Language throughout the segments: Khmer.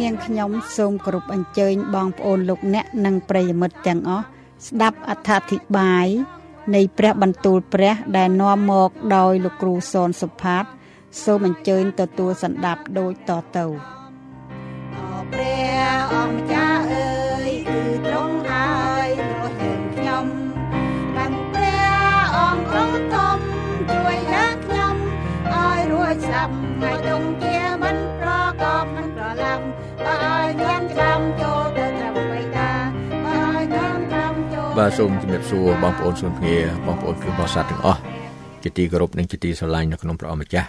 នាងខ្ញុំសូមគោរពអញ្ជើញបងប្អូនលោកអ្នកនិងប្រិយមិត្តទាំងអស់ស្ដាប់អត្ថាធិប្បាយ នៃព្រះបន្ទូលព្រះដែលនាំមកដោយលោកគ្រូសនសុផាត សូមអញ្ជើញទទួលសន្ដាប់ដូចតទៅព្រះអង្គម្ចា ដាប់ថ្ងៃដងជាមិនប្រកបមិនប្រឡាំឲ្យញានចាំចូលទៅត្រឹមបៃតាឲ្យញានចាំចូលបាទសូមជំរាបសួរបងប្អូនសូមភ្ងាបងប្អូនគឺបរិស័ទទាំងអស់ជាទីគោរពនិងជាទីស្រឡាញ់នៅក្នុងព្រះអម្ចាស់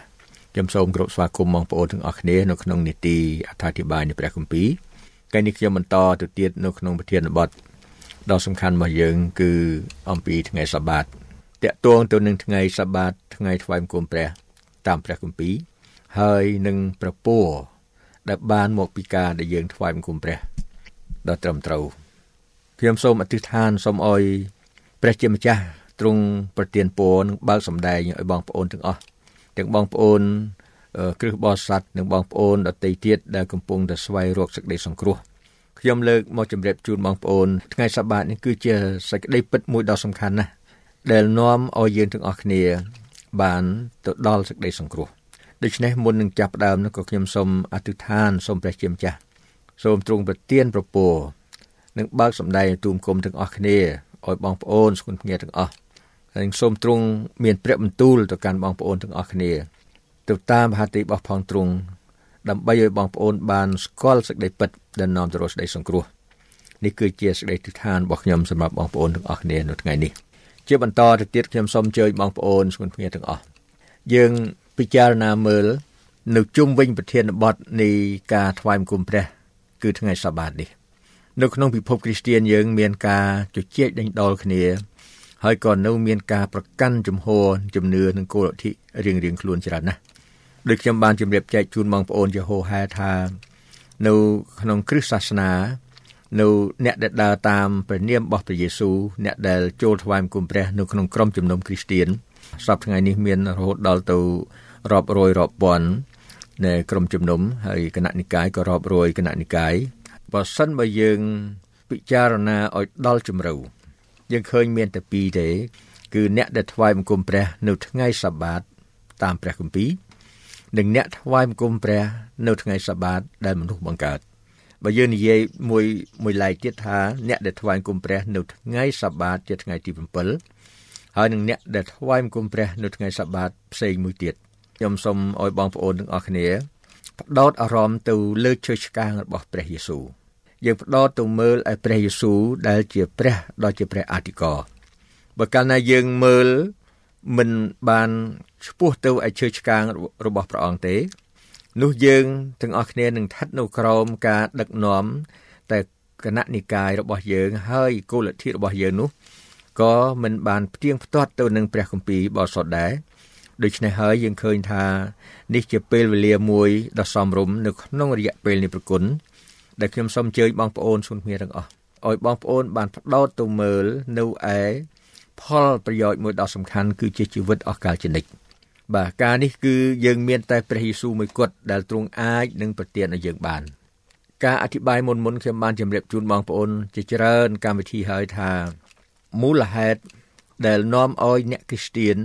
ខ្ញុំសូមគោរពស្វាគមន៍បងប្អូនទាំងអស់គ្នានៅក្នុងនីតិអត្ថាធិប្បាយនៃព្រះគម្ពីរកាលនេះខ្ញុំបន្តទៅទៀតនៅក្នុងប្រធានបទដ៏សំខាន់របស់យើង គឺអំពីថ្ងៃសបាតតកតងទៅនឹងថ្ងៃសបាតថ្ងៃថ្វាយបង្គំព្រះតាមព្រះគម្ពីរ ហើយនឹងប្រពោដែលបានមកពីការដែលយើងថ្វាយបង្គំព្រះដ៏ត្រឹមត្រូវខ្ញុំសូមអធិដ្ឋានសូមអោយព្រះជាម្ចាស់ទ្រង់ប្រទានពរនិងបើកសម្ដែងឲ្យបងប្អូនទាំងអស់ទាំងបងប្អូនគ្រឹះបរិស័ទនិងបងប្អូនដទៃទៀតដែលកំពុងតែស្វែងរកសេចក្តីសង្គ្រោះខ្ញុំលើកមកជម្រាបជូនបងប្អូនថ្ងៃសបាតនេះគឺជាសេចក្តីពិតមួយដ៏សំខាន់ណាស់ដែលនាំឲ្យយើងទាំងអស់គ្នាបានទៅដល់សេចក្តីសង្គ្រោះ ដូច្នេះមុននឹងចាប់ផ្ដើមនោះក៏ខ្ញុំសូមអធិដ្ឋានសូមព្រះជាម្ចាស់សូមទ្រង់ប្រទានប្រពរនិងបើកសម្ដែងទូមគុំទាំងអស់គ្នាឲ្យបងប្អូនស្គុនភ្ងាទាំងអស់ហើយសូមទ្រង់មានព្រះបន្ទូលទៅកាន់បងប្អូនទាំងអស់គ្នាទៅតាមហត្ថលេខរបស់ផងទ្រង់ដើម្បីឲ្យបងប្អូនបានស្គាល់សេចក្តីពិតដែលនាំទៅរកសេចក្តីសង្គ្រោះនេះគឺជាសេចក្តីទិដ្ឋានរបស់ខ្ញុំសម្រាប់បងប្អូនទាំងអស់គ្នានៅថ្ងៃនេះជាបន្តទៅទៀតខ្ញុំសូមអញ្ជើញបងប្អូនស្គុនភ្ងាទាំងអស់យើង ពិចារណាមើលនៅជុំវិញប្រធានបទនៃការថ្វាយបង្គំព្រះ គឺថ្ងៃសបាតនេះនៅក្នុងពិភពគ្រីស្ទានយើង មានការជជែកដេញដោលគ្នា ហើយក៏នៅមានការប្រកាន់ជំហរជំនឿនិងគោលលទ្ធិរៀងរៀងខ្លួនច្រើនណាស់ដូចខ្ញុំបានជម្រាបចែកជូនបងប្អូនជាហោហែថានៅក្នុងគ្រិស្តសាសនានៅអ្នកដែលដើរតាមព្រះនាមរបស់ព្រះយេស៊ូវអ្នកដែលចូលថ្វាយបង្គំព្រះនៅក្នុងក្រុមជំនុំគ្រីស្ទានសប្តាហ៍ថ្ងៃនេះមានរហូតដល់ទៅ រាប់រយរាប់ពាន់នៃក្រុមជំនុំហើយគណៈនិកាយក៏រាប់រយគណៈនិកាយបើសិនបើយើងពិចារណាឲ្យដល់ជំរៅយើងឃើញមានតែពីរទេគឺអ្នកដែលថ្វាយបង្គំព្រះ នៅថ្ងៃសបាតតាមព្រះគម្ពីរនិងអ្នកថ្វាយបង្គំព្រះនៅថ្ងៃសបាតដែលមនុស្សបង្កើតបើយើងនិយាយមួយមួយឡែកទៀតថាអ្នកដែលថ្វាយបង្គំព្រះនៅថ្ងៃសបាតជាថ្ងៃទី7ហើយនឹងអ្នកដែលថ្វាយបង្គំព្រះនៅថ្ងៃសបាតផ្សេងមួយទៀត ខ្ញុំសូមឲ្យបងប្អូនទាំងអស់គ្នាផ្ដោតអារម្មណ៍ទៅលើឈើឆ្កាងរបស់ព្រះយេស៊ូវយើងផ្ដោតទៅមើលឲ្យព្រះយេស៊ូវដែលជាព្រះដ៏ជាព្រះអធិការបើកាលណាយើងមើលមិនបានឈ្មោះទៅឲ្យឈើឆ្កាងរបស់ព្រះអង្គទេនោះយើងទាំងអស់គ្នានឹងស្ថិតនៅក្រោមការដឹកនាំតែគណៈនិកាយរបស់យើងហើយគោលលទ្ធិរបស់យើងនោះក៏មិនបានផ្ទៀងផ្ទាត់ទៅនឹងព្រះគម្ពីរបរិសុទ្ធដែរ ដូច្នេះហើយយើងឃើញថានេះជាពេលវេលាមួយដ៏សមរម្យនៅក្នុងរយៈពេលនេះប្រគុណដែលខ្ញុំសូមអញ្ជើញបងប្អូនសុនគ្នាទាំងអស់ឲ្យបងប្អូនបានផ្ដោតទៅមើលនៅឯផលប្រយោជន៍មួយដ៏សំខាន់គឺជាជីវិតអស់កលជានិច្ចបាទការនេះគឺយើងមានតែព្រះយេស៊ូវមួយគត់ដែលទ្រង់អាចនឹងប្រទានឲ្យយើងបាន ការអធិប្បាយមុនមុនខ្ញុំបានជម្រាបជូនបងប្អូនជាច្រើនកម្មវិធីហើយថាមូលហេតុដែលនាំឲ្យអ្នកគ្រីស្ទៀន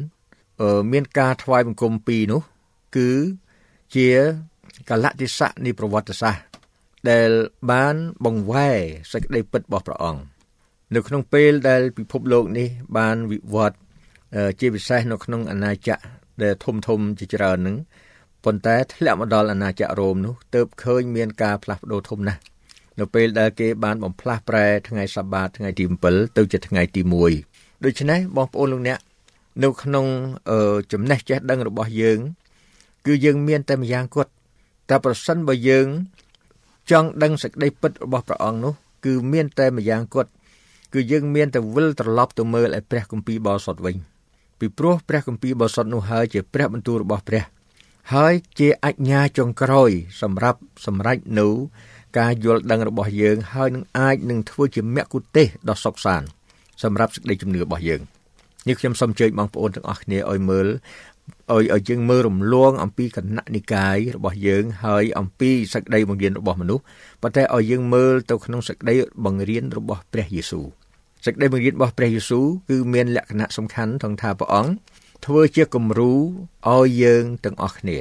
មានការថ្វាយបង្គំពីរនោះគឺជាកលៈទេសៈនៃប្រវត្តិសាស្ត្រដែលបានបង្វែរសេចក្តីពិតរបស់ព្រះអង្គនៅក្នុងពេលដែលពិភពលោកនេះបានវិវត្តជាពិសេសនៅក្នុងអាណាចក្រដែលធំធំជាច្រើននឹងប៉ុន្តែធ្លាក់មកដល់អាណាចក្ររ៉ូមនោះទើបឃើញមានការផ្លាស់ប្ដូរធំណាស់នៅពេលដែលគេបានបំផ្លាស់ប្រែថ្ងៃសបាតថ្ងៃទី7ទៅជាថ្ងៃទី1ដូច្នេះបងប្អូនលោកអ្នក នៅក្នុងចំណេះចេះដឹងរបស់យើង គឺយើងមានតែម្យ៉ាងគត់តែប្រសិនបើយើង ចង់ដឹងសេចក្តីពិតរបស់ព្រះអង្គនោះ គឺមានតែម្យ៉ាងគត់គឺយើងមានតែវិលត្រឡប់ទៅមើលឯព្រះគម្ពីរបរិសុទ្ធវិញពីព្រោះព្រះគម្ពីរបរិសុទ្ធនោះហើយជាព្រះបន្ទូលរបស់ព្រះ ហើយជាអញ្ញាចុងក្រោយ សម្រាប់សម្រេចនៅការយល់ដឹងរបស់យើង ហើយនឹងអាចនឹងធ្វើជាមគ្គុទេសដ៏សុខសាន្តសម្រាប់សេចក្តីជំនឿរបស់យើង នេះខ្ញុំសូមអញ្ជើញបងប្អូនទាំងអស់គ្នាឲ្យមើលឲ្យឲ្យយើងមើលរំលងអំពីគណៈនិកាយរបស់យើងហើយអំពីសក្តីបង្រៀនរបស់មនុស្សប៉ុន្តែឲ្យយើងមើលទៅក្នុងសក្តីបង្រៀនរបស់ព្រះយេស៊ូវសេចក្តីបង្រៀនរបស់ព្រះយេស៊ូវគឺមានលក្ខណៈសំខាន់ថងថាព្រះអង្គធ្វើជាគំរូឲ្យយើងទាំងអស់គ្នា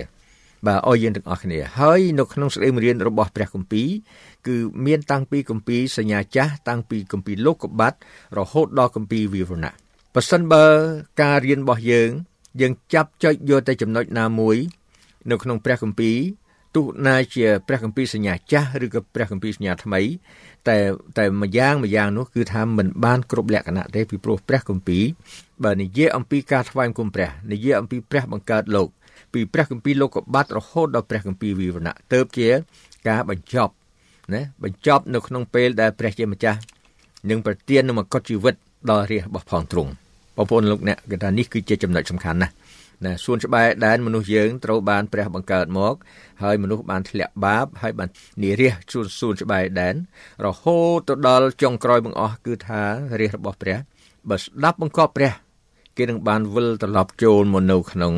បាទឲ្យយើងទាំងអស់គ្នាហើយនៅក្នុងសេចក្តីបង្រៀនរបស់ព្រះគម្ពីរគឺមានតាំងពីគម្ពីរសញ្ញាចាស់តាំងពីគម្ពីរលោកុបាតរហូតដល់គម្ពីរវិវរណៈ បើសិនបើការរៀនរបស់យើង យើងចាប់ចុចយកតែចំណុចណាមួយ នៅក្នុងព្រះគម្ពីរទោះណាជាព្រះគម្ពីរសញ្ញាចាស់ឬក៏ព្រះគម្ពីរសញ្ញាថ្មី តែតែម្យ៉ាងម្យ៉ាងនោះគឺថាมันបានគ្រប់លក្ខណៈទេពីព្រោះព្រះគម្ពីរបើនិយាយអំពីការថ្វាយបង្គំព្រះនិយាយអំពីព្រះបង្កើតលោកពីព្រះគម្ពីរលោកុបាតរហូតដល់ព្រះគម្ពីរវិវរណៈទៅជាការបញ្ចប់ណាបញ្ចប់នៅក្នុងពេលដែលព្រះជាម្ចាស់នឹងប្រទាននូវមកុដជីវិត ដល់រាជរបស់ផងទ្រង់បងប្អូនលោកអ្នកគេថានេះគឺជាចំណុចសំខាន់ណាស់ណាសួនច្បារដែនមនុស្សយើងត្រូវបានព្រះបង្កើតមក ហើយមនុស្សបានធ្លាក់បាប ហើយបាននិរិះសួនសួនច្បារដែនរហូតទៅដល់ចុងក្រោយបង្អស់គឺថារាជរបស់ព្រះបើស្ដាប់បង្គាប់ព្រះ គេនឹងបានវិលត្រឡប់ចូលមកនៅក្នុង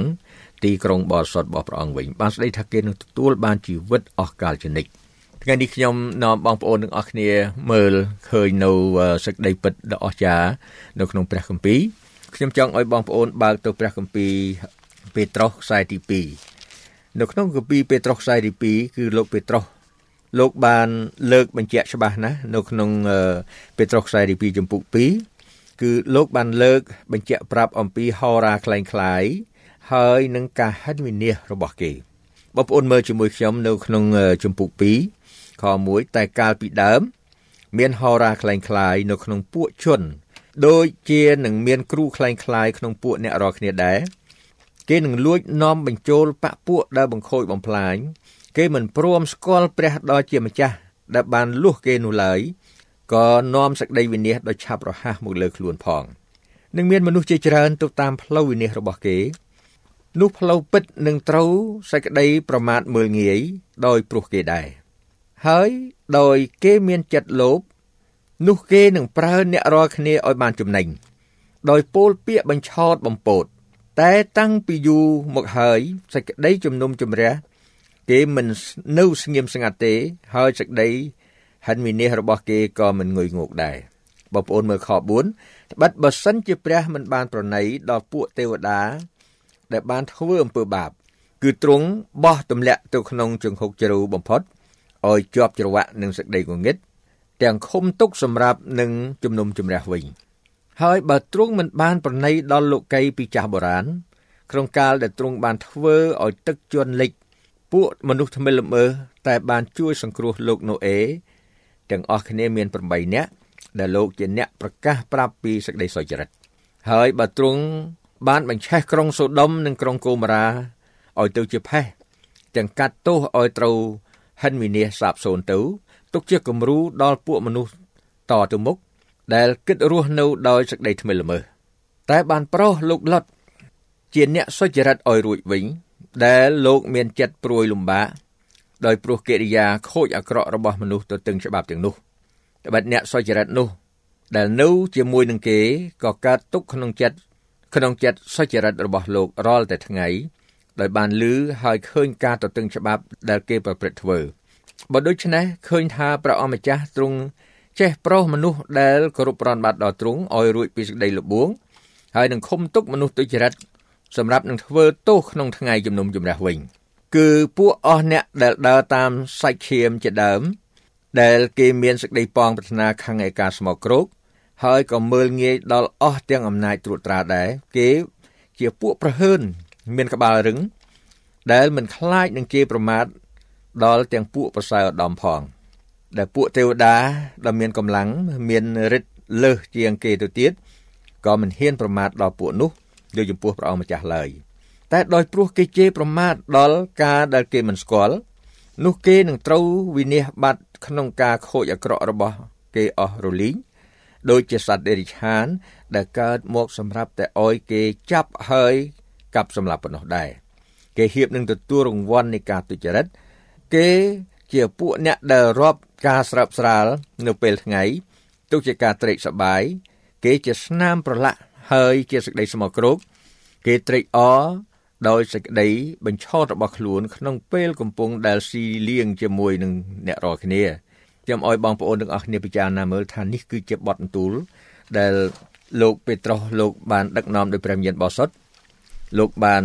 ទីក្រុងបរិសុទ្ធរបស់ព្រះអង្គវិញបានស្ដីថាគេនឹងទទួលបានជីវិតអស់កលជានិច្ច ថ្ងៃនេះខ្ញុំនាំបងប្អូនទាំងអស់គ្នាមើលឃើញនៅសេចក្តីពិតដ៏អស្ចារ្យនៅក្នុងព្រះគម្ពីរខ្ញុំចង់ឲ្យបងប្អូនបើកទៅព្រះគម្ពីរពេត្រុសខ្សែទី2នៅក្នុងគម្ពីរពេត្រុសខ្សែទី2គឺលោកពេត្រុសលោកបានលើកបញ្ជាក់ច្បាស់ណាស់នៅក្នុងពេត្រុសខ្សែទី2ចំពុក2គឺលោកបានលើកបញ្ជាក់ប្រាប់អំពីហោរាคล้ายคล้ายហើយនឹងការហិនវិនិច្ឆ័យរបស់គេបងប្អូនមើលជាមួយខ្ញុំនៅក្នុងចំពុក2 ខ1តែកាលពីដើម មានហោរាคล้ายคล้ายនៅក្នុងពួកជនដូចជានឹងមានគ្រូคล้ายคล้ายក្នុងពួកអ្នករាល់គ្នាដែរគេនឹងលួចនាំបញ្ចូលបពពួកដែលបង្ខូចបំផ្លាញគេមិនព្រមស្គាល់ព្រះដ៏ជាម្ចាស់ដែលបានលួសគេនោះឡើយក៏នាំសក្តីវិនិច្ឆ័យដ៏ឆាប់រហ័សមកលើខ្លួនផងនឹងមានមនុស្សជាច្រើនទៅតាមផ្លូវវិនិច្ឆ័យរបស់គេនោះផ្លូវពិតនឹងត្រូវសេចក្តីប្រមាថមើលងាយដោយព្រោះគេដែរ ហើយដោយគេមានចិត្តលោភនោះគេនឹងប្រើអ្នករាល់គ្នាឲ្យបានចំណេញដោយពោលពាក្យបញ្ឆោតបំពោតតែតាំងពីយូរមកហើយសេចក្តីជំនុំជម្រះគេមិននៅស្ងៀមស្ងាត់ទេ ហើយសេចក្តីហិនវិនិច្ឆ័យរបស់គេក៏មិនងុយងោកដែរបងប្អូនមើលខ4ត្បិតបើសិនជាព្រះមិនបានប្រណីដល់ពួកទេវតាដែលបានធ្វើអំពើបាប គឺទ្រង់បោះទម្លាក់ទៅក្នុងជង្ហុកជ្រៅបំផុត ឲ្យជាប់ច្រវាក់នឹងសេចក្តីងងឹតទាំងឃុំទុកសម្រាប់នឹងជំនុំជម្រះវិញហើយបើទ្រង់មិនបានប្រណីដល់លោកីពីចាស់បុរាណក្នុងកាលដែលទ្រង់បានធ្វើឲ្យទឹកជន់លិចពួកមនុស្សថ្មិលល្មើតែបានជួយសង្គ្រោះលោកណូអេទាំងអស់គ្នាមាន8នាក់ដែលលោកជាអ្នកប្រកាសប្រាប់ពីសេចក្តីសុចរិតហើយបើទ្រង់បានបញ្ឆេះក្រុងសូដុំនិងក្រុងកូម៉ារ៉ាឲ្យទៅជាផេះទាំងកាត់ទោសឲ្យត្រូវ ហិនវិនាសសាបសូន្យទៅទុកជាគំរូដល់ពួកមនុស្សតទៅមុខដែលគិតរស់នៅដោយសេចក្តីថ្មិលល្មើសតែបានប្រោសលោកលុតជាអ្នកសុចរិតឲ្យរួចវិញ ដែលលោកមានចិត្តព្រួយលំបាកដោយព្រោះកិរិយាខូចអាក្រក់របស់មនុស្សទៅទាំងច្បាប់ទាំងនោះត្បិតអ្នកសុចរិតនោះ ដែលនៅជាមួយនឹងគេក៏កើតទុកក្នុងចិត្តក្នុងចិត្តសុចរិតរបស់លោករាល់តែថ្ងៃ ដោយបានលឺហើយឃើញការទទឹងច្បាប់ដែលគេប្រព្រឹត្តធ្វើបើដូច្នេះឃើញថាព្រះអម្ចាស់ទ្រង់ចេះប្រោសមនុស្សដែលគោរពប្រណប័តដល់ទ្រង់ឲ្យរួចពីសេចក្តីលបួងហើយនឹងឃុំទុកមនុស្សទុច្ចរិតសម្រាប់នឹងធ្វើទោសក្នុងថ្ងៃជំនុំជម្រះវិញគឺពួកអស់អ្នកដែលដើរតាមសាច់ឈាមជាដើម ដែលគេមានសេចក្តីប៉ងប្រាថ្នាខាងឯកាស្មោកគ្រោកហើយក៏មើលងាយដល់អស់ទាំងអំណាចត្រួតត្រាដែរគេជាពួកប្រហើន មានក្បាលរឹងដែលមិនខ្លាចនឹងគេប្រមាថដល់ទាំងពួកប្រសើរឧត្តមផង ដែលពួកទេវតាដែលមានកម្លាំងមានឫទ្ធិលើសជាងគេទៅទៀតក៏មិនហ៊ានប្រមាថដល់ពួកនោះលើចំពោះព្រះអង្គម្ចាស់ឡើយតែដោយព្រោះគេជេរប្រមាថដល់ការដែលគេមិនស្គាល់នោះគេនឹងត្រូវវិនិច្ឆ័យបាត់ក្នុងការខូចអាក្រក់របស់គេអស់រលីងដូចជាសត្វដេរិឆានដែលកើតមកសម្រាប់តែអោយគេចាប់ហើយ កាប់សម្លាប់ប៉ុណ្ណោះដែរគេហៀបនឹងទទួលរង្វាន់នៃការទុច្ចរិតគេជាពួកអ្នកដែលរាប់ការស្រាប់ស្រាលនៅពេលថ្ងៃទុកជាការត្រេកសប្បាយគេជាស្នាមប្រឡាក់ហើយជាសេចក្តីស្មោកគ្រោកគេត្រេកអរដោយសេចក្តីបញ្ឆោតរបស់ខ្លួនក្នុងពេលកំពុងដែលស៊ីលៀងជាមួយនឹងអ្នករាល់គ្នាខ្ញុំឲ្យបងប្អូនទាំងអស់គ្នាពិចារណាមើលថានេះគឺជាបទបន្ទូលដែលលោកពេត្រុសលោកបានដឹកនាំដោយព្រះញាណបរិសុទ្ធ លោកបាន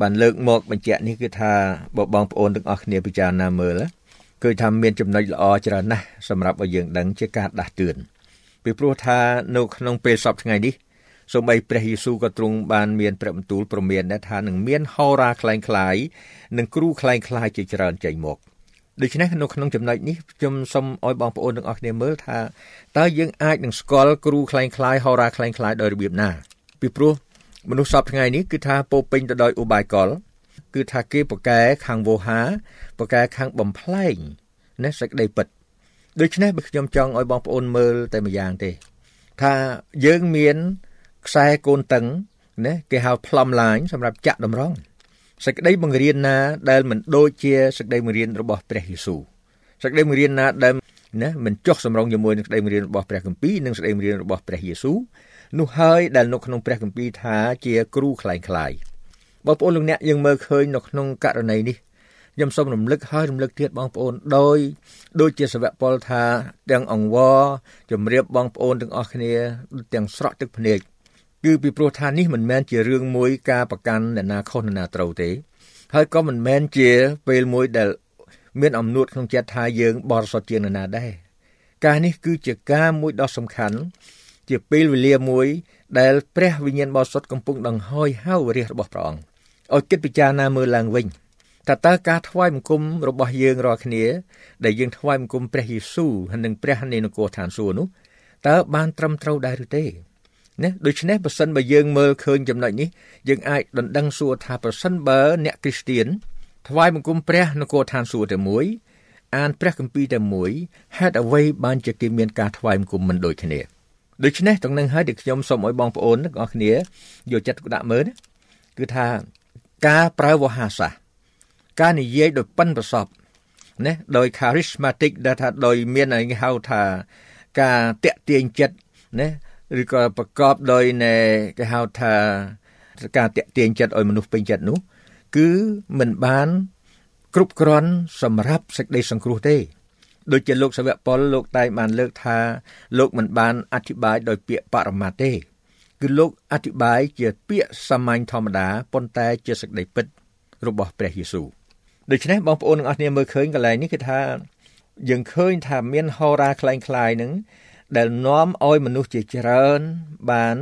បានលើកមកបញ្ជាក់នេះគឺថាបើបងប្អូនទាំងអស់គ្នាពិចារណាមើលគឺថាមានចំណុចល្អច្រើនណាស់សម្រាប់ឲ្យយើងដឹងជាការដាស់តឿនពីព្រោះថានៅក្នុងពេលសពថ្ងៃនេះសូម្បីព្រះយេស៊ូវក៏ទ្រង់បានមានព្រះបន្ទូលព្រមានដែរថានឹងមានហោរាคล้ายคล้ายនិងគ្រូคล้ายคล้ายជាច្រើនចេញមកដូច្នេះនៅក្នុងចំណុចនេះខ្ញុំសូមឲ្យបងប្អូនទាំងអស់គ្នាមើលថាតើយើងអាចនឹងស្គាល់គ្រូคล้ายคล้ายហោរាคล้ายคล้ายដោយរបៀបណាពីព្រោះ មនុស្សសពថ្ងៃនេះគឺថាពោពេញទៅដោយឧបាយកល គឺថាគេប្រកែខាងវោហាប្រកែខាងបំផ្លែងណាសេចក្តីពិតដូច្នេះបើខ្ញុំចង់ឲ្យបងប្អូនមើលតែម្យ៉ាងទេ ថាយើងមានខ្សែកូនតឹងណាគេហៅ plumb line សម្រាប់ចាក់តម្រង់សេចក្តីបង្រៀនណាដែលមិនដូចជាសេចក្តីបង្រៀនរបស់ព្រះយេស៊ូវសេចក្តីបង្រៀនណាដែលណាមិនចុះសម្រុងជាមួយនឹងសេចក្តីបង្រៀនរបស់ព្រះគម្ពីរនិងសេចក្តីបង្រៀនរបស់ព្រះយេស៊ូវ នោះហើយដែលនៅក្នុងព្រះគម្ពីរថាជាគ្រូខ្លែងខ្លាយបងប្អូនលោកអ្នកយើងមើលឃើញនៅក្នុងករណីនេះខ្ញុំសូមរំលឹកហើយរំលឹកទៀតបងប្អូនដោយដូចជាសវៈពលថាទាំងអង្វរជំរាបបងប្អូនទាំងអស់គ្នាទាំងស្រក់ទឹកភ្នែកគឺពីព្រោះថានេះមិនមែនជារឿងមួយការប្រកាន់អ្នកណាខុសអ្នកណាត្រូវទេ ហើយក៏មិនមែនជាពេលមួយដែលមានអំណួតក្នុងចិត្តថាយើងបរិសុទ្ធជាងនរណាដែរការនេះគឺជាការមួយដ៏សំខាន់ ជាពេលវេលាមួយដែលព្រះវិញ្ញាណបរិសុទ្ធកំពុងដង្ហោយហៅរាជរបស់ព្រះអង្គឲ្យគិតពិចារណាមើលឡើងវិញតើតើការថ្វាយបង្គំរបស់យើងរាល់គ្នា ដែលយើងថ្វាយបង្គំព្រះយេស៊ូវនិងព្រះនៃនគរឋានសួគ៌នោះតើបានត្រឹមត្រូវដែរឬទេណាដូច្នេះបើសិនបើយើងមើលឃើញចំណុចនេះយើងអាចដណ្ដឹងសួរថាប្រសិនបើអ្នកគ្រីស្ទៀនថ្វាយបង្គំព្រះនគរឋានសួគ៌តែមួយអានព្រះគម្ពីរតែមួយហេតុអ្វីបានជាគេមានការថ្វាយបង្គំមិនដូចគ្នា ដូច្នេះទាំងនឹងហើយដែលខ្ញុំសូមឲ្យបងប្អូនទាំងអស់គ្នាយកចិត្តទុកដាក់មើលគឺថាការប្រើវោហាសាស្ត្រការនិយាយដោយប៉ិនប្រសពណាដោយ charismatic ដែលថាដោយមានឲ្យហៅថាការតាក់ទាញចិត្តណាឬក៏ប្រកបដោយនៃគេហៅថាការតាក់ទាញចិត្តឲ្យមនុស្សពេញចិត្តនោះ គឺមិនបាន គ្រប់គ្រាន់សម្រាប់សេចក្តីសង្គ្រោះទេ ដូចជាលោកសាវកប៉ុលលោកតែងបានលើកថាលោកមិនបានអធិប្បាយដោយពាក្យបរមត្តទេ គឺលោកអធិប្បាយជាពាក្យសាមញ្ញធម្មតាប៉ុន្តែជាសេចក្តីពិតរបស់ព្រះយេស៊ូវដូច្នេះបងប្អូនទាំងអស់គ្នាមើលឃើញកន្លែងនេះគឺថាយើងឃើញថាមានហោរាคล้ายคล้ายនឹងដែលនាំឲ្យមនុស្សជាច្រើនបាន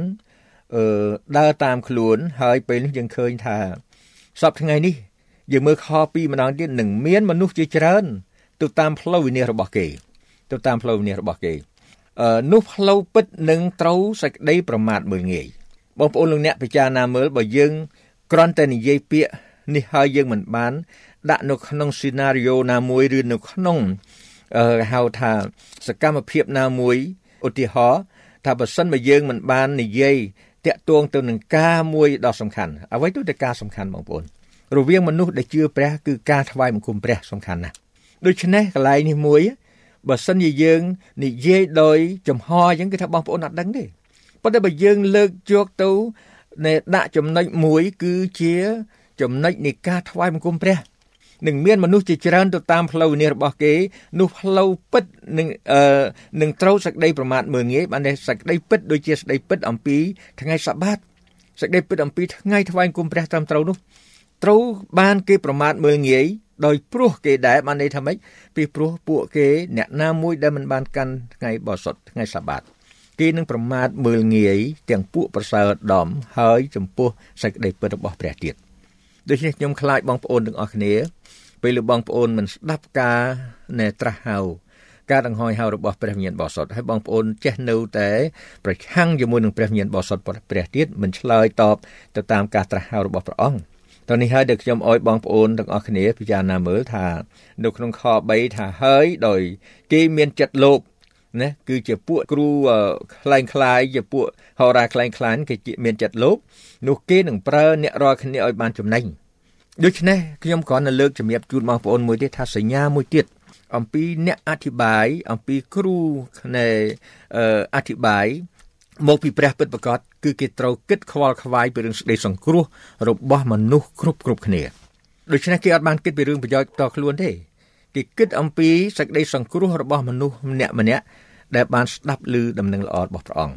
អឺដើរតាមខ្លួន ហើយពេលនេះយើងឃើញថាសពថ្ងៃនេះយើងមើលខ2ម្ដងទៀតនឹងមានមនុស្សជាច្រើន ទៅតាមផ្លូវវិន័យរបស់គេ ទៅតាមផ្លូវវិន័យរបស់គេអឺនោះផ្លូវពិតនឹងត្រូវសេចក្តីប្រមាថមើលងាយបងប្អូនលោកអ្នកពិចារណាមើលបើយើងគ្រាន់តែនិយាយពាក្យនេះហើយយើងមិនបាន ដាក់នៅក្នុង scenario ណាមួយឬនៅក្នុងអឺហៅថាសកម្មភាពណាមួយឧទាហរណ៍ថាបើសិនបើយើងមិនបាននិយាយតាក់ទងទៅនឹងការមួយដ៏សំខាន់អ្វីទៅតែការសំខាន់បងប្អូនរវាងមនុស្សដែលជឿព្រះគឺការថ្វាយបង្គំព្រះសំខាន់ណាស់ ដូច្នេះកន្លែងនេះមួយបើសិនជាយើងនិយាយដោយចំហអញ្ចឹងគឺថាបងប្អូនអត់ដឹងទេប៉ុន្តែបើយើងលើកយកទៅនៃដាក់ចំណុចមួយគឺជាចំណុចនៃការថ្វាយបង្គំព្រះនឹងមានមនុស្សជាច្រើនទៅតាមផ្លូវនេះរបស់គេនោះផ្លូវពិតនឹងអឺនឹងត្រូវសក្តីប្រមាថមើងងាយបានតែសក្តីពិតដូចជាសក្តីពិតអំពីថ្ងៃសបាតសក្តីពិតអំពីថ្ងៃថ្វាយគុំព្រះត្រឹមត្រូវនោះត្រូវបានគេប្រមាថមើលងាយ ដោយព្រោះគេដែរបានន័យថាម៉េចពីព្រោះពួកគេអ្នកណាមួយដែលមិនបានកាន់ថ្ងៃបរិសុទ្ធថ្ងៃសបាតគេនឹងប្រមាថមើលងាយទាំងពួកប្រសើរដំហើយចំពោះសេចក្តីពិតរបស់ព្រះទៀតដូច្នេះខ្ញុំខ្លាចបងប្អូនទាំងអស់គ្នាពេលបងប្អូនមិនស្ដាប់ការណែត្រាស់ហៅការដង្ហោយហៅរបស់ព្រះវិញ្ញាណបរិសុទ្ធហើយបងប្អូនចេះនៅតែប្រឆាំងជាមួយនឹងព្រះវិញ្ញាណបរិសុទ្ធព្រះទៀតមិនឆ្លើយតបទៅតាមការត្រាស់ហៅរបស់ព្រះអង្គ តនេះហើយដែលខ្ញុំអោយបងប្អូនទាំងអស់គ្នាពិចារណាមើលថា នៅក្នុងខ3ថាហើយដោយគេមានចិត្តលោភណាគឺជាពួកគ្រូខ្លែងខ្លាយជាពួកហោរាខ្លែងខ្លាញគេមានចិត្តលោភនោះគេនឹងប្រើអ្នករាល់គ្នាឲ្យបានចំណេញដូច្នេះខ្ញុំគ្រាន់តែលើកជំរាបជូនបងប្អូនមួយទៀតថាសញ្ញាមួយទៀតអំពីអ្នកអធិប្បាយអំពីគ្រូនៃអធិប្បាយ មកពីព្រះពិតប្រកបគឺគេត្រូវគិតខ្វល់ខ្វាយពីរឿងសេចក្តីសង្គ្រោះរបស់មនុស្សគ្រប់គ្រប់គ្នាដូច្នេះគេអត់បានគិតពីរឿងប្រយោជន៍តខ្លួនទេគេគិតអំពីសេចក្តីសង្គ្រោះរបស់មនុស្សម្នាក់ម្នាក់ដែលបានស្ដាប់ឮដំណឹងល្អរបស់ព្រះអង្គ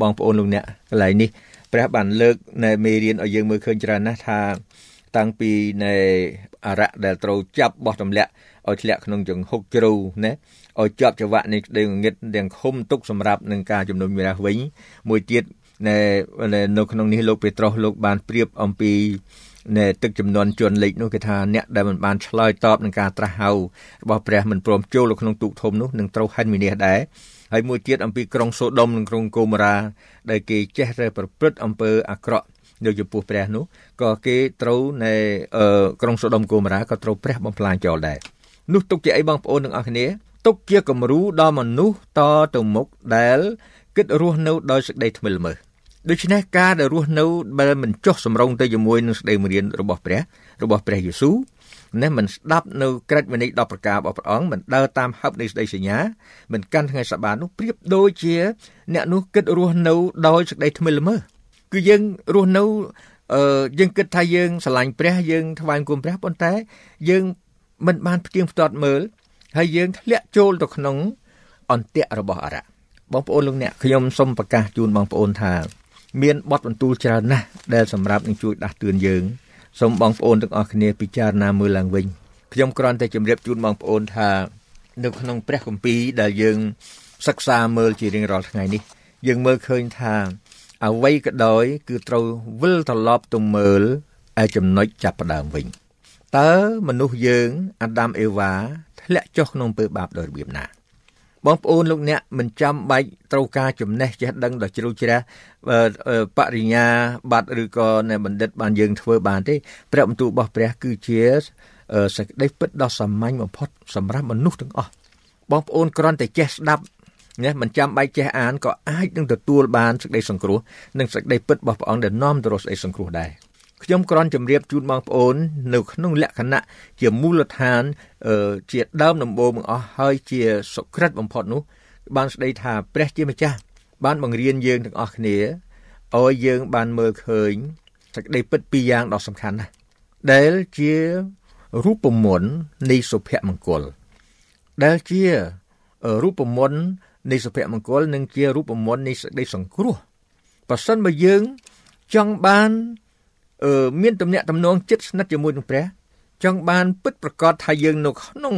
បងប្អូនលោកអ្នកកន្លែងនេះព្រះបានលើកនៅមេរៀនឲ្យយើងមើលឃើញច្រើនណាស់ថាតាំងពីនៃអរៈដែលត្រូវចាប់បោះទម្លាក់ឲ្យធ្លាក់ក្នុងចង្ហុកជ្រៅណា ឲ្យជាប់ចង្វាក់នៃក្តីងងឹតទាំងឃុំទុកសម្រាប់នឹងការជំនុំជម្រះវិញមួយទៀតនៅនៅក្នុងនេះលោកពេត្រុសលោកបានប្រៀបអំពីនៅទឹកចំនួនជនលេខនោះគេថាអ្នកដែលមិនបានឆ្លើយតបនឹងការត្រាស់ហៅរបស់ព្រះមិនព្រមចូលក្នុងទូកធំនោះនឹងត្រូវហិនវិនិច្ឆ័យដែរហើយមួយទៀតអំពីក្រុងសូដុំនិងក្រុងកូម៉ារ៉ាដែលគេចេះតែប្រព្រឹត្តអំពើអាក្រក់នៅចំពោះព្រះនោះក៏គេត្រូវនៅក្រុងសូដុំកូម៉ារ៉ាក៏ត្រូវព្រះបំផ្លាញចោលដែរនោះទុកជាអីបងប្អូនទាំងអស់គ្នា ទុកជាគំរូដល់មនុស្សតទៅមុខដែលគិតរស់នៅដោយសេចក្តីថ្មិលមើលដូច្នេះការដែលរស់នៅដែលមិនចុះសម្រុងទៅជាមួយនឹងសេចក្តីមេរៀនរបស់ព្រះរបស់ព្រះយេស៊ូវនេះមិនស្ដាប់នៅក្រឹតវិន័យ10ប្រការរបស់ព្រះអង្គមិនដើរតាមហឹបនៃសេចក្តីសញ្ញាមិនកាន់ថ្ងៃសបានោះប្រៀបដូចជា អ្នកនោះគិតរស់នៅដោយសេចក្តីថ្មិលមើលគឺយើងរស់នៅអឺយើងគិតថាយើងស្រឡាញ់ព្រះយើងថ្វាយគុំព្រះប៉ុន្តែយើងមិនបានផ្ទៀងផ្ទាត់មើល ហើយយើងធ្លាក់ចូលទៅក្នុង អន្ទាក់របស់អរៈបងប្អូនលោកអ្នកខ្ញុំសូមប្រកាសជូនបងប្អូនថាមានបទបន្ទូលច្រើនណាស់ដែលសម្រាប់នឹងជួយដាស់តឿនយើងសូមបងប្អូនទាំងអស់គ្នាពិចារណាមើលឡើងវិញខ្ញុំគ្រាន់តែជម្រាបជូនបងប្អូនថា នៅក្នុងព្រះគម្ពីរដែលយើង សិក្សាមើលជារៀងរាល់ថ្ងៃនេះ យើងមើលឃើញថាអ្វីក៏ដោយ គឺត្រូវវិលត្រឡប់ទៅមើលឯចំណុចចាប់ផ្ដើមវិញតើមនុស្សយើងអាដាមអេវ៉ា ធ្លាក់ចុះក្នុងពើបាបដោយរបៀបណាបងប្អូនលោកអ្នកមិនចាំបាច់ត្រូវការចំណេះចេះដឹងដ៏ជ្រៅជ្រះបរិញ្ញាបត្រឬក៏នៅបណ្ឌិតបានយើងធ្វើបានទេព្រះបន្ទូលរបស់ព្រះគឺជាសេចក្តីពិតដ៏សាមញ្ញបំផុតសម្រាប់មនុស្សទាំងអស់បងប្អូនគ្រាន់តែចេះស្ដាប់ណាមិនចាំបាច់ចេះអានក៏អាចនឹងទទួលបានសេចក្តីសង្គ្រោះនិងសេចក្តីពិតរបស់ព្រះអង្គដែលនាំទៅរកសេចក្តីសង្គ្រោះដែរ ខ្ញុំគ្រាន់ជម្រាបជូនបងប្អូន នៅក្នុងលក្ខណៈជាមូលដ្ឋានជាដើមដំបូងបង្អស់ហើយជាសុក្រិតបំផុតនោះ បានស្ដីថាព្រះជាម្ចាស់បានបង្រៀនយើងទាំងអស់គ្នាឲ្យយើងបានមើលឃើញសេចក្តីពិតពីរយ៉ាងដ៏សំខាន់ណាស់ដែលជារូបមន្តនៃសុភមង្គលដែលជារូបមន្តនៃសុភមង្គលនិងជារូបមន្តនៃសេចក្តីសង្គ្រោះបើសិនបើយើងចង់បាន អឺមានទំនាក់ទំនងចិត្តស្និទ្ធជាមួយនឹងព្រះ ចង់បានពិតប្រកបថាយើងនៅក្នុង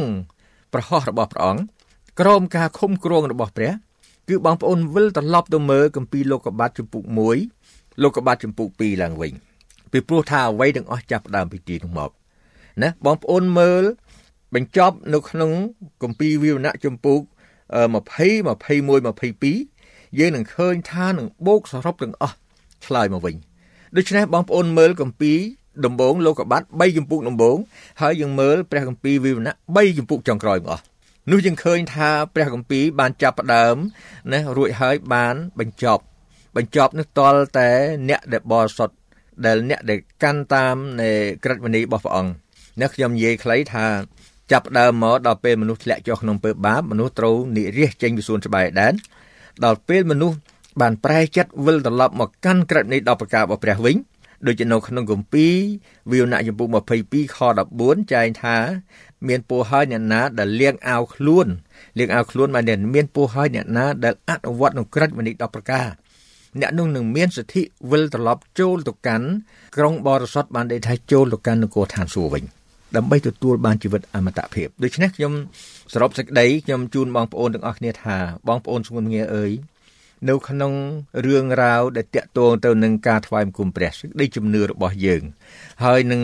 ប្រហោះរបស់ព្រះអង្គក្រោមការឃុំគ្រងរបស់ព្រះ គឺបងប្អូនវិលត្រឡប់ទៅមើលគម្ពីរលោកុបាតជំពូក1លោកុបាតជំពូក2ឡើងវិញពីព្រោះថាអ្វីទាំងអស់ចាប់ដើមពីទីនោះមកណាបងប្អូនមើលបញ្ចប់នៅក្នុងគម្ពីរវិវណៈជំពូក20 21 22យើងនឹងឃើញថានឹងបូកសរុបទាំងអស់ឆ្លើយមកវិញ ដូច្នេះបងប្អូនមើលកម្ពីដំបងលោកបាត់3ចម្ពោះដំបងហើយយើងមើលព្រះកម្ពីវិវណៈ3ចម្ពោះចុងក្រោយមកអស់នោះយើងឃើញថាព្រះកម្ពីបានចាប់ផ្ដើមណារួចហើយបានបញ្ចប់ បញ្ចប់នោះតលតែអ្នកដែលបរិសុទ្ធដែលអ្នកដែលកាន់តាមនៃក្រឹតវិន័យរបស់ព្រះអង្គអ្នកខ្ញុំនិយាយខ្លីថាចាប់ដើមមកដល់ពេលមនុស្សធ្លាក់ចុះក្នុងពើបាបមនុស្សត្រូវនិរិះចេញពីសួនច្បារដែនដល់ពេលមនុស្ស បានប្រែចិត្តវិលត្រឡប់មកកាន់ក្រឹតនៃ10ប្រការរបស់ព្រះវិញដូចនៅក្នុងគម្ពីរវិវណៈចំពុក22ខ14ចែងថា មានពោះហើយអ្នកណាដែលលៀងអាវខ្លួនលៀងអាវខ្លួនបានមានពោះហើយអ្នកណាដែលអនុវត្តក្នុងក្រឹតវិនិច្ឆ័យ10ប្រការអ្នកនោះនឹងមានសិទ្ធិវិលត្រឡប់ចូលទៅកាន់ក្រុងបរិសុទ្ធបានដែលថាចូលទៅកាន់នគរឋានសួគ៌វិញដើម្បីទទួលបានជីវិតអមតភាពដូច្នេះខ្ញុំសរុបសេចក្តីខ្ញុំជូនបងប្អូនទាំងអស់គ្នាថាបងប្អូនស្ងួនងារអើយ នៅក្នុងរឿងរ៉ាវដែលតាក់ទងទៅនឹងការថ្វាយបង្គំព្រះសេចក្តីជំនឿរបស់យើង ហើយនឹង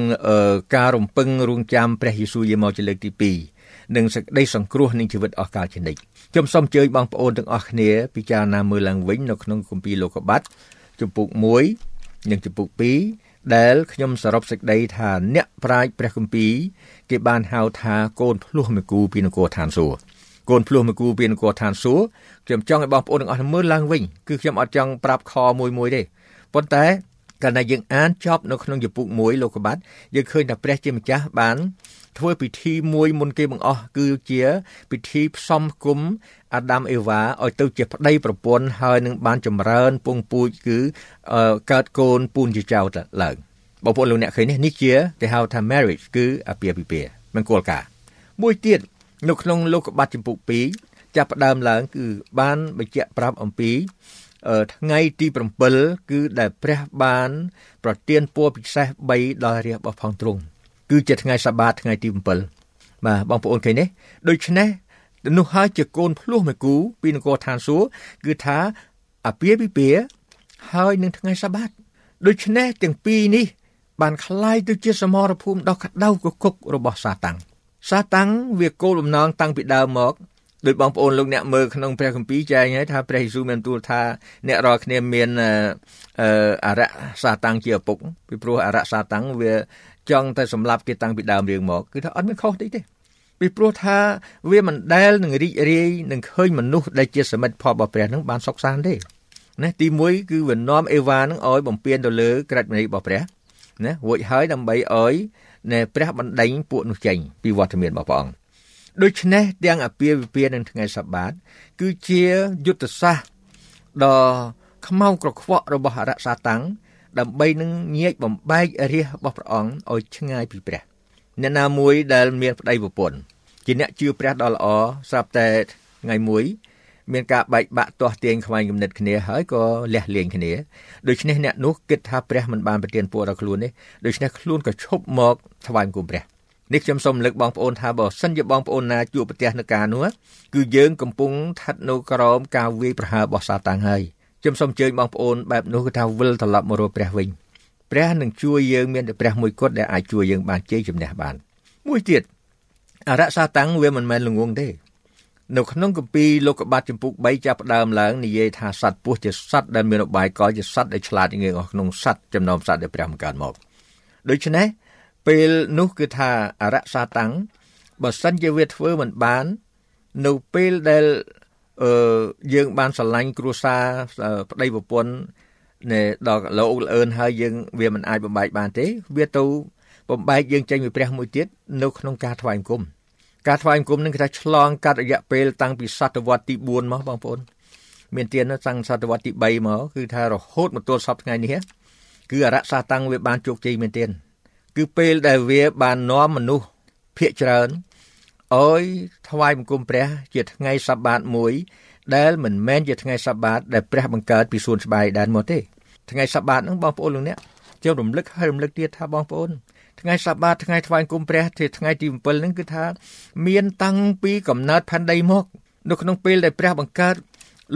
ការរំពឹងរងចាំព្រះយេស៊ូវយាមកជាលើកទី2និងសេចក្តីសង្គ្រោះនឹងជីវិតអស់កលជានិច្ចខ្ញុំសូមអញ្ជើញបងប្អូនទាំងអស់គ្នាពិចារណាមើលឡើងវិញនៅក្នុងគម្ពីរលោកុបាតជំពូក1និងជំពូក2ដែលខ្ញុំសរុបសេចក្តីថាអ្នកប្រាជ្ញព្រះគម្ពីរគេបានហៅថាកូនភ្លោះមេគូពីនគរឋានសួគ៌កូនភ្លោះមកគូពីនគរឋានសួគ៌ ខ្ញុំចង់ឲ្យបងប្អូនទាំងអស់មើលឡើងវិញគឺខ្ញុំអត់ចង់ប្រាប់ខមួយមួយទេប៉ុន្តែកាលណាយើងអានចប់នៅក្នុងជំពូក1លោកកបាត់យើងឃើញថាព្រះជាម្ចាស់បានធ្វើពិធីមួយមុនគេបង្អស់គឺជាពិធីផ្សំគុំអាដាមអេវ៉ាឲ្យទៅជាប្តីប្រពន្ធហើយនឹងបានចម្រើនពងពូជគឺកើតកូនពូនជាចៅឡើងបងប្អូនលោកអ្នកឃើញនេះនេះជាគេហៅថា marriage គឺអាពាហ៍ពិពាហ៍មង្គលការមួយទៀតនៅក្នុងលោកកបាត់ចំពុក2 ចាប់ផ្ដើមឡើង គឺបានបញ្ជាក់ប្រាប់អំពីថ្ងៃទី7គឺដែលព្រះបាន ប្រទានពរពិសេស3ដល់រាជរបស់ផងទ្រង់គឺជាថ្ងៃសបាតថ្ងៃទី7បាទបងប្អូនឃើញទេដូច្នេះនោះហើយជាកូនភ្លោះមួយគូពីនគរឋានសួគ៌គឺថាអាពាហ៍ពិពាហ៍ហើយនឹងថ្ងៃសបាតដូច្នេះទាំងពីរនេះ បានคล้ายទៅជាសមរភូមិដ៏ក្តៅគគុករបស់សាតាំងសាតាំងវាគោលបំណងតាំងពីដើមមក ដោយបងប្អូនលោកអ្នកមើលក្នុងព្រះគម្ពីរចែងហើយថាព្រះយេស៊ូវមានទូលថាអ្នករាល់គ្នាមានអរៈសាតាំងជាឪពុកពីព្រោះអរៈសាតាំងវាចង់តែសម្លាប់គេតាំងពីដើមរឿងមកគឺថាអត់មានខុសទេទេពីព្រោះថាវាមិនដែលនឹងរីករាយនឹងឃើញមនុស្សដែលជាសមិទ្ធផលរបស់ព្រះនឹងបានសុខសាន្តទេណាទី1គឺវានាំអេវ៉ានឹងឲ្យបំពេញទៅលើក្រិតមនីរបស់ព្រះណារួចហើយដើម្បីឲ្យនៃព្រះបណ្ដេញពួកនោះចេញពីវត្តមានរបស់ព្រះអង្គ ដូច្នេះទាំងអាពាហ៍ពិពាហ៍នៅថ្ងៃសបាត គឺជាយុទ្ធសាស្ត្រដ៏ខ្មៅក្រខ្វក់របស់អរសាតាំងដើម្បីនឹងញែកបំបែករាជរបស់ព្រះអង្គឲ្យឆ្ងាយពីព្រះអ្នកណាមួយដែលមានប្តីប្រពន្ធជាអ្នកជឿព្រះដ៏ល្អស្រាប់តែថ្ងៃមួយ មានការបែកបាក់ទាស់ទាញខ្វែងគំនិតគ្នាហើយក៏លះលែងគ្នាដូច្នេះអ្នកនោះគិតថាព្រះមិនបានប្រទានពរដល់ខ្លួននេះដូច្នេះខ្លួនក៏ឈប់មកថ្វាយបង្គំព្រះ នេះខ្ញុំសូមលើកបងប្អូនថាបើសិនជាបងប្អូនណាជួបប្រទះនឹងការនោះគឺយើងកំពុងស្ថិតនៅក្រោមការវាយប្រហាររបស់សាតាំងហើយខ្ញុំសូមអញ្ជើញបងប្អូនបែបនោះគឺថាវិលត្រឡប់មករកព្រះវិញព្រះនឹងជួយយើងមានតែព្រះមួយគត់ដែលអាចជួយយើងបានជ័យជំនះបាន មួយទៀតអរសាតាំងវាមិនមែនល្ងងទេនៅក្នុងគម្ពីរលោកុបាទចំពុក3ចាប់ផ្ដើមឡើងនិយាយថាសត្វពស់ជាសត្វដែលមានឧបាយកលជាសត្វដែលឆ្លាតងាយក្នុងសត្វចំណោមសត្វដែលព្រះបង្កើតមកដូច្នេះ ពេលនោះគឺថាអរសាតាំងបើសិនជាវាធ្វើមិនបាន នៅពេលដែលអឺយើងបានស្រឡាញ់គ្រួសារប្តីប្រពន្ធនៅដល់លោកលឿនហើយយើងវាមិនអាចបំបែកបានទេ វាទៅបំបែកយើងចេញពីព្រះមួយទៀតនៅក្នុងការថ្វាយបង្គំការថ្វាយបង្គំនឹងគេថាឆ្លងកាត់រយៈពេលតាំងពីសតវត្សទី4មកបងប្អូនមានទានតាំងសតវត្សទី3មកគឺថារហូតមកទល់សពថ្ងៃនេះគឺអរសាតាំងវាបានជោគជ័យមែនទែន គឺពេលដែលវាបាននាំមនុស្សភាកច្រើនអើយថ្វាយបង្គំព្រះ ជាថ្ងៃសបាតមួយ ដែលមិនមែនជាថ្ងៃសបាតដែលព្រះបង្កើតពីសួនច្បារដែនមកទេថ្ងៃសបាតហ្នឹងបងប្អូនលោកអ្នកចូលរំលឹកហើយរំលឹកទៀតថាបងប្អូនថ្ងៃសបាតថ្ងៃថ្វាយគុំព្រះជាថ្ងៃទី7ហ្នឹងគឺថាមានតាំងពីកំណើតផែនដីមកនៅក្នុងពេលដែលព្រះបង្កើត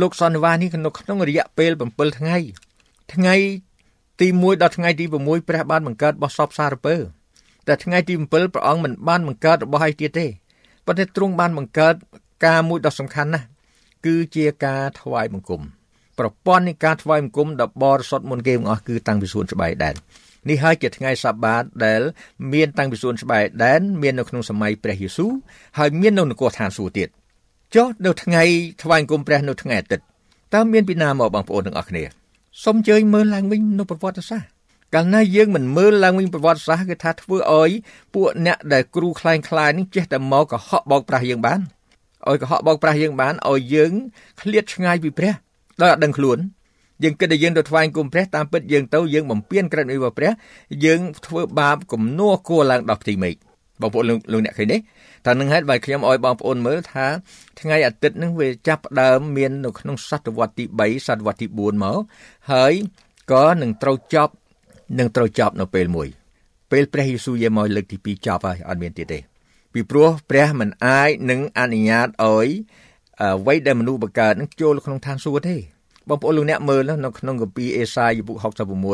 លោកសន្និវាសនេះនៅក្នុងរយៈពេល7ថ្ងៃថ្ងៃ ទី1ដល់ថ្ងៃទី6ព្រះបានបង្កើតបោះសពសារពើតែថ្ងៃទី7ព្រះអង្គមិនបានបង្កើតរបស់ឯទៀតទេប៉ុន្តែទ្រង់បានបង្កើតការមួយដ៏សំខាន់ណាស់គឺជាការថ្វាយបង្គំប្រព័ន្ធនៃការថ្វាយបង្គំដ៏បរិសុទ្ធមុនគេទាំងអស់គឺតាំងពីសួនច្បារដែននេះហើយជាថ្ងៃសបាតដែលមានតាំងពីសួនច្បារដែនមាននៅក្នុងសម័យព្រះយេស៊ូវហើយមាននៅនគរឋានសួគ៌ទៀតចុះនៅថ្ងៃថ្វាយបង្គំព្រះនៅថ្ងៃអាទិត្យតើមានពីណាមកបងប្អូនទាំងអស់គ្នា សូមអញ្ជើញមើលឡើងវិញនៅប្រវត្តិសាស្ត្រកាលណាយើងមិនមើលឡើងវិញប្រវត្តិសាស្ត្រគឺថាធ្វើឲ្យពួកអ្នកដែលគ្រូខ្លែងខ្លាយនេះចេះតែមកកុហកបោកប្រាស់យើងបានឲ្យកុហកបោកប្រាស់យើងបានឲ្យយើងឃ្លាតឆ្ងាយពីព្រះដោយអត់ដឹងខ្លួនយើងគិតថាយើងទៅថ្វាយគុំព្រះតាមពិតយើងទៅយើងបំពេញក្រឹតវិវព្រះយើងធ្វើបាបគំនួគួរឡើងដល់ផ្ទៃមេឃបងប្អូនលោកអ្នកឃើញទេ តែនឹងហេតុបើខ្ញុំឲ្យបងប្អូនមើលថាថ្ងៃអាទិត្យនឹងវាចាប់ផ្ដើមមាននៅក្នុងសតវត្សទី3សតវត្សទី4មកហើយក៏នឹងត្រូវចប់នឹងត្រូវចប់នៅពេលមួយពេលព្រះយេស៊ូវយាងមកលើកទី2ចប់ហើយអត់មានទៀតទេពីព្រោះព្រះមិនអាចនឹងអនុញ្ញាតឲ្យអ្វីដែលមនុស្សបង្កើតនឹងចូលក្នុងឋានសួគ៌ទេបងប្អូនលោកអ្នកមើលនៅក្នុងគម្ពីរអេសាយពុក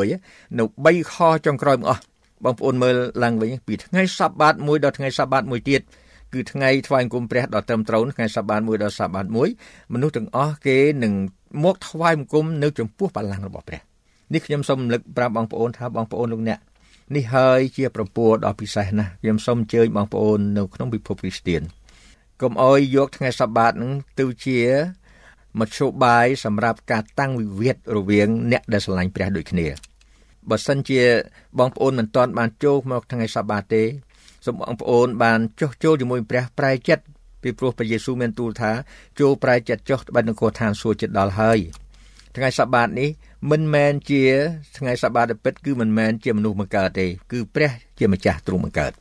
66នៅ3ខចុងក្រោយមកអស់បងប្អូនមើលឡើងវិញពីថ្ងៃសបាតមួយដល់ថ្ងៃសបាតមួយទៀត គឺថ្ងៃថ្វាយគុំព្រះដល់ត្រឹមត្រូវថ្ងៃសបាតមួយដល់សបាតមួយមនុស្សទាំងអស់គេនឹងមកថ្វាយបង្គំនៅចំពោះបល្ល័ង្ករបស់ព្រះនេះខ្ញុំសូមរំលឹកប្រាប់បងប្អូនថាបងប្អូនលោកអ្នកនេះហើយជាប្រពោះដ៏ពិសេសណាស់ខ្ញុំសូមអញ្ជើញបងប្អូននៅក្នុងពិភពគ្រីស្ទានកុំអោយយកថ្ងៃសបាតនឹងទៅជាមធ្យោបាយសម្រាប់ការតាំងវិវាទរវាងអ្នកដែលស្រឡាញ់ព្រះដូចគ្នាបើសិនជាបងប្អូនមិនទាន់បានចូលមកថ្ងៃសបាតទេ សូមបងប្អូនបានចុះចូលជាមួយព្រះប្រែចិត្តពីព្រោះព្រះយេស៊ូវមានទូលថាចូលប្រែចិត្តចុះត្បិតនគរឋានសួគ៌ចិត្តដល់ហើយថ្ងៃសបាតនេះមិនមែនជាថ្ងៃសបាតពិតគឺមិនមែនជាមនុស្សមកកើតទេគឺព្រះជាម្ចាស់ទ្រង់មកកើត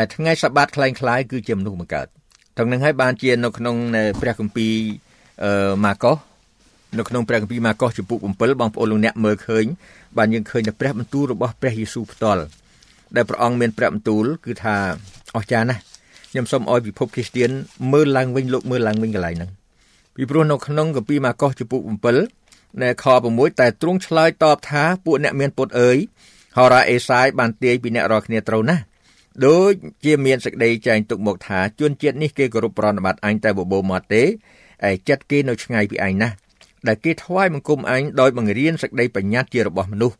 ឯថ្ងៃសបាតคล้ายៗគឺជាមនុស្សមកកើតទាំងនឹងហើយបានជានៅក្នុងព្រះគម្ពីរអឺម៉ាកុសនៅក្នុងព្រះគម្ពីរម៉ាកុសចំពុក7បងប្អូនលោកអ្នកមើលឃើញបានយើងឃើញតែព្រះបន្ទូលរបស់ព្រះយេស៊ូវផ្ទាល់ ដែលព្រះអង្គមានព្រះបន្ទូលគឺថាអស្ចារ្យណាស់ខ្ញុំសូមឲ្យពិភពគ្រីស្ទានមើលឡើងវិញលោកមើលឡើងវិញកន្លែងហ្នឹងពីព្រោះនៅក្នុងគម្ពីរម៉ាកុសចំពុក7នៅខ6តែទ្រង់ឆ្លើយតបថាពួកអ្នកមានពុតអើយហោរ៉ាអេសាយបានទាយពីអ្នករាល់គ្នាត្រូវណាស់ដូចជាមានសេចក្តីចែងទុកមកថាជនជាតិនេះគេគោរពប្រណិប័តអញតែបបោមកទេឯចិត្តគេនៅឆ្ងាយពីឯងណាស់ដែលគេថ្វាយបង្គំឯងដោយបង្រៀនសេចក្តីបញ្ញត្តិជារបស់មនុស្ស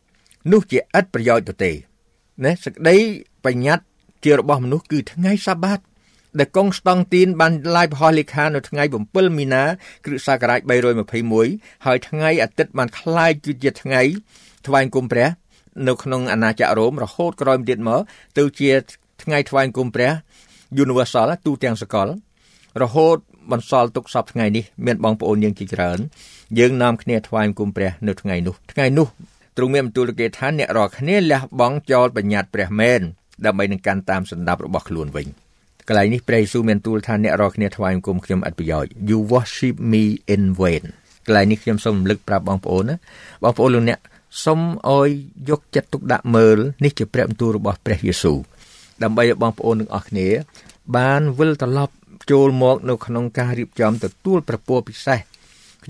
នោះជាឥតប្រយោជន៍ទៅទេ ណាសេចក្តីបញ្ញត្តិជារបស់មនុស្សគឺថ្ងៃសាបាតដែលកុងស្តង់ទីនបានឡាយប្រហោះលេខានៅថ្ងៃ7មីនាគ្រិស្តសករាជ321ហើយថ្ងៃអាទិត្យបានคล้ายជាថ្ងៃថ្វាយគុំព្រះ នៅក្នុងអាណាចក្ររ៉ូមរហូតក្រោយទៀតមកទៅជាថ្ងៃថ្វាយគុំព្រះ Universal ទូទាំងសកលរហូតបន្សល់ទុកសពថ្ងៃនេះមានបងប្អូនយើងជាច្រើនយើងនាំគ្នាថ្វាយគុំព្រះនៅថ្ងៃនោះថ្ងៃនោះ ទ្រង់មានបន្ទូលគេថាអ្នករាល់គ្នាលះបង់ចោលបញ្ញត្តិព្រះមែនដើម្បីនឹងកាន់តាមសន្តាប់របស់ខ្លួនវិញកន្លែងនេះព្រះយេស៊ូវមានទូលថាអ្នករាល់គ្នាថ្វាយគុំខ្ញុំឥតប្រយោជន៍ You worship me in vain កន្លែងនេះខ្ញុំសូមរំលឹកប្រាប់បងប្អូនណាបងប្អូនលោកអ្នកសូមអោយយកចិត្តទុកដាក់មើលនេះជាព្រះបន្ទូលរបស់ព្រះយេស៊ូវដើម្បីឲ្យបងប្អូនទាំងអស់គ្នា បានវិលត្រឡប់ចូលមកនៅក្នុងការរៀបចំទទួលប្រពោពិសេស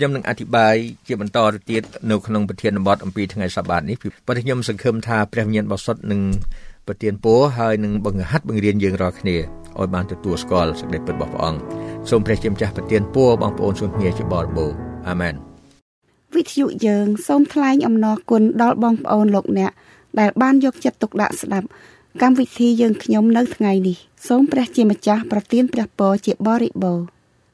ខ្ញុំនឹងអធិប្បាយជាបន្តទៅទៀតនៅក្នុងប្រធានបទអំពីថ្ងៃសបាតនេះប៉ុន្តែខ្ញុំសង្ឃឹមថាព្រះវិញ្ញាណបរិសុទ្ធនឹងប្រទានពរហើយនឹងបង្ហាត់បង្រៀនយើងរាល់គ្នាឲ្យបានទទួលស្គាល់សេចក្តីពិតរបស់ព្រះអង្គសូមព្រះជាម្ចាស់ប្រទានពរបងប្អូនសូមគ្នាជាបរិបូរអាមែនវិទ្យុយើងសូមថ្លែងអំណរគុណដល់បងប្អូនលោកអ្នកដែលបានយកចិត្តទុកដាក់ស្ដាប់កម្មវិធីយើងខ្ញុំនៅថ្ងៃនេះសូមព្រះជាម្ចាស់ប្រទានព្រះពរជាបរិបូរណ៍